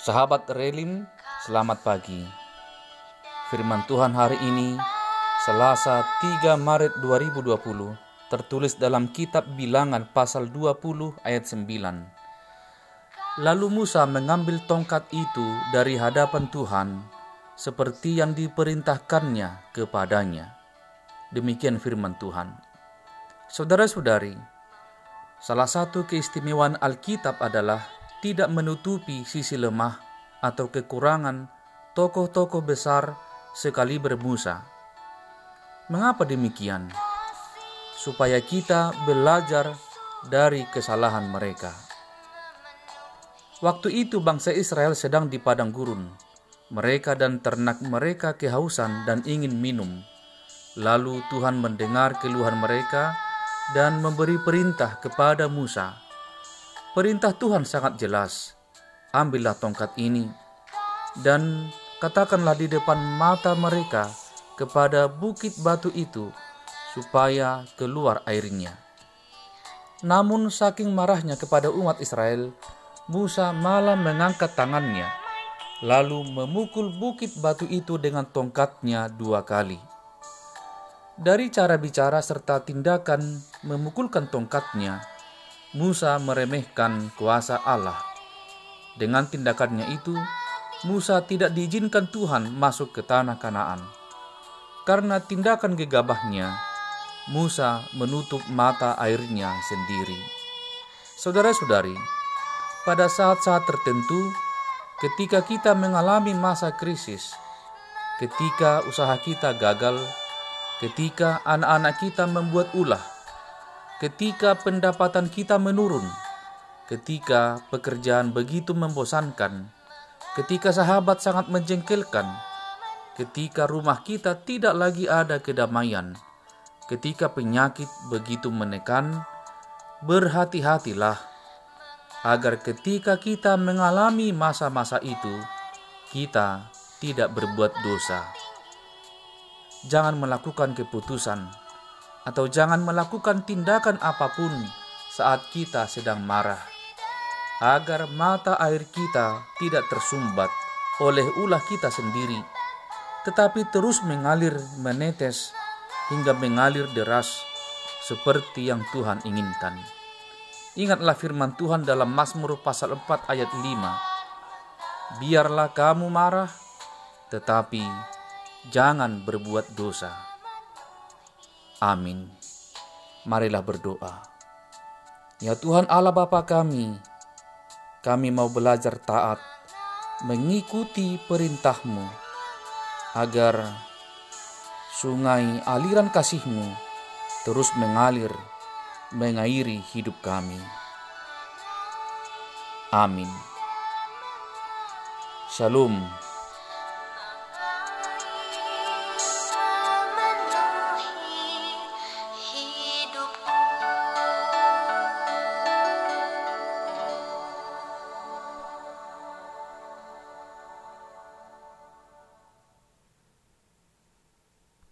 Sahabat Relim, selamat pagi. Firman Tuhan hari ini, Selasa 3 Maret 2020, tertulis dalam kitab Bilangan pasal 20 ayat 9. Lalu Musa mengambil tongkat itu dari hadapan Tuhan, seperti yang diperintahkannya kepadanya. Demikian firman Tuhan. Saudara-saudari, salah satu keistimewaan Alkitab adalah tidak menutupi sisi lemah atau kekurangan tokoh-tokoh besar sekali bermusa. Mengapa demikian? Supaya kita belajar dari kesalahan mereka. Waktu itu bangsa Israel sedang di padang gurun. Mereka dan ternak mereka kehausan dan ingin minum. Lalu Tuhan mendengar keluhan mereka dan memberi perintah kepada Musa Perintah Tuhan sangat jelas. Ambillah tongkat ini dan katakanlah di depan mata mereka kepada bukit batu itu supaya keluar airnya. Namun saking marahnya kepada umat Israel, Musa malah mengangkat tangannya, lalu memukul bukit batu itu dengan tongkatnya dua kali. Dari cara bicara serta tindakan memukulkan tongkatnya, Musa meremehkan kuasa Allah. Dengan tindakannya itu, Musa tidak diizinkan Tuhan masuk ke tanah Kanaan. Karena tindakan gegabahnya, Musa menutup mata airnya sendiri. Saudara-saudari, pada saat-saat tertentu, ketika kita mengalami masa krisis, ketika usaha kita gagal, ketika anak-anak kita membuat ulah, ketika pendapatan kita menurun, ketika pekerjaan begitu membosankan, ketika sahabat sangat menjengkelkan, ketika rumah kita tidak lagi ada kedamaian, ketika penyakit begitu menekan, berhati-hatilah agar ketika kita mengalami masa-masa itu, kita tidak berbuat dosa. Jangan melakukan keputusan atau jangan melakukan tindakan apa pun saat kita sedang marah, agar mata air kita tidak tersumbat oleh ulah kita sendiri, tetapi terus mengalir menetes hingga mengalir deras seperti yang Tuhan inginkan. Ingatlah firman Tuhan dalam Mazmur pasal 4 ayat 5. Biarlah kamu marah, tetapi jangan berbuat dosa Amin. Marilah berdoa. Ya Tuhan Allah Bapa kami, kami mau belajar taat, mengikuti perintah-Mu, agar sungai aliran kasih-Mu terus mengalir, mengairi hidup kami. Amin. Shalom.